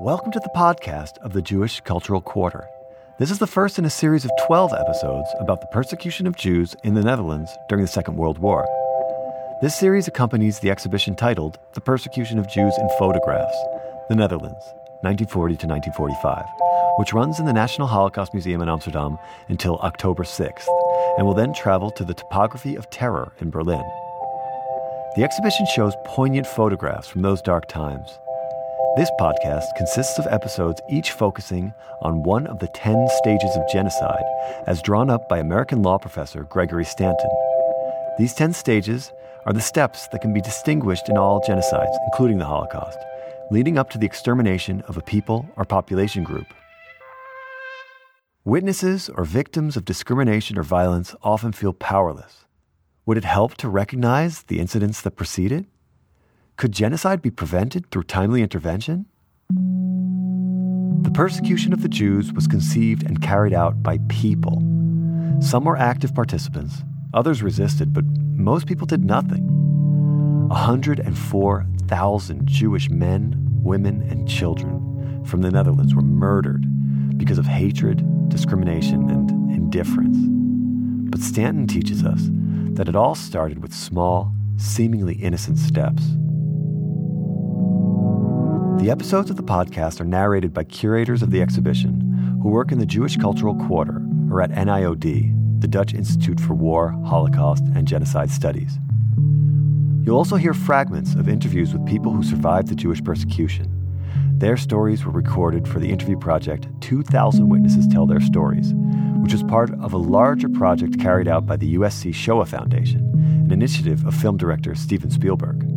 Welcome to the podcast of the Jewish Cultural Quarter. This is the first in a series of 12 episodes about the persecution of Jews in the Netherlands during the Second World War. This series accompanies the exhibition titled The Persecution of Jews in Photographs, the Netherlands, 1940 to 1945, which runs in the National Holocaust Museum in Amsterdam until October 6th, and will then travel to the Topography of Terror in Berlin. The exhibition shows poignant photographs from those dark times. This podcast consists of episodes each focusing on one of the 10 stages of genocide as drawn up by American law professor Gregory Stanton. These 10 stages are the steps that can be distinguished in all genocides, including the Holocaust, leading up to the extermination of a people or population group. Witnesses or victims of discrimination or violence often feel powerless would it help to recognize the incidents that preceded? Could genocide be prevented through timely intervention? The persecution of the Jews was conceived and carried out by people. Some were active participants, others resisted, but most people did nothing. 104,000 Jewish men, women, and children from the Netherlands were murdered because of hatred, discrimination, and indifference. But Stanton teaches us that it all started with small, seemingly innocent steps. The episodes of the podcast are narrated by curators of the exhibition who work in the Jewish Cultural Quarter or at NIOD, the Dutch Institute for War, Holocaust, and Genocide Studies. You'll also hear fragments of interviews with people who survived the Jewish persecution. Their stories were recorded for the interview project 2,000 Witnesses Tell Their Stories, which was part of a larger project carried out by the USC Shoah Foundation, an initiative of film director Steven Spielberg.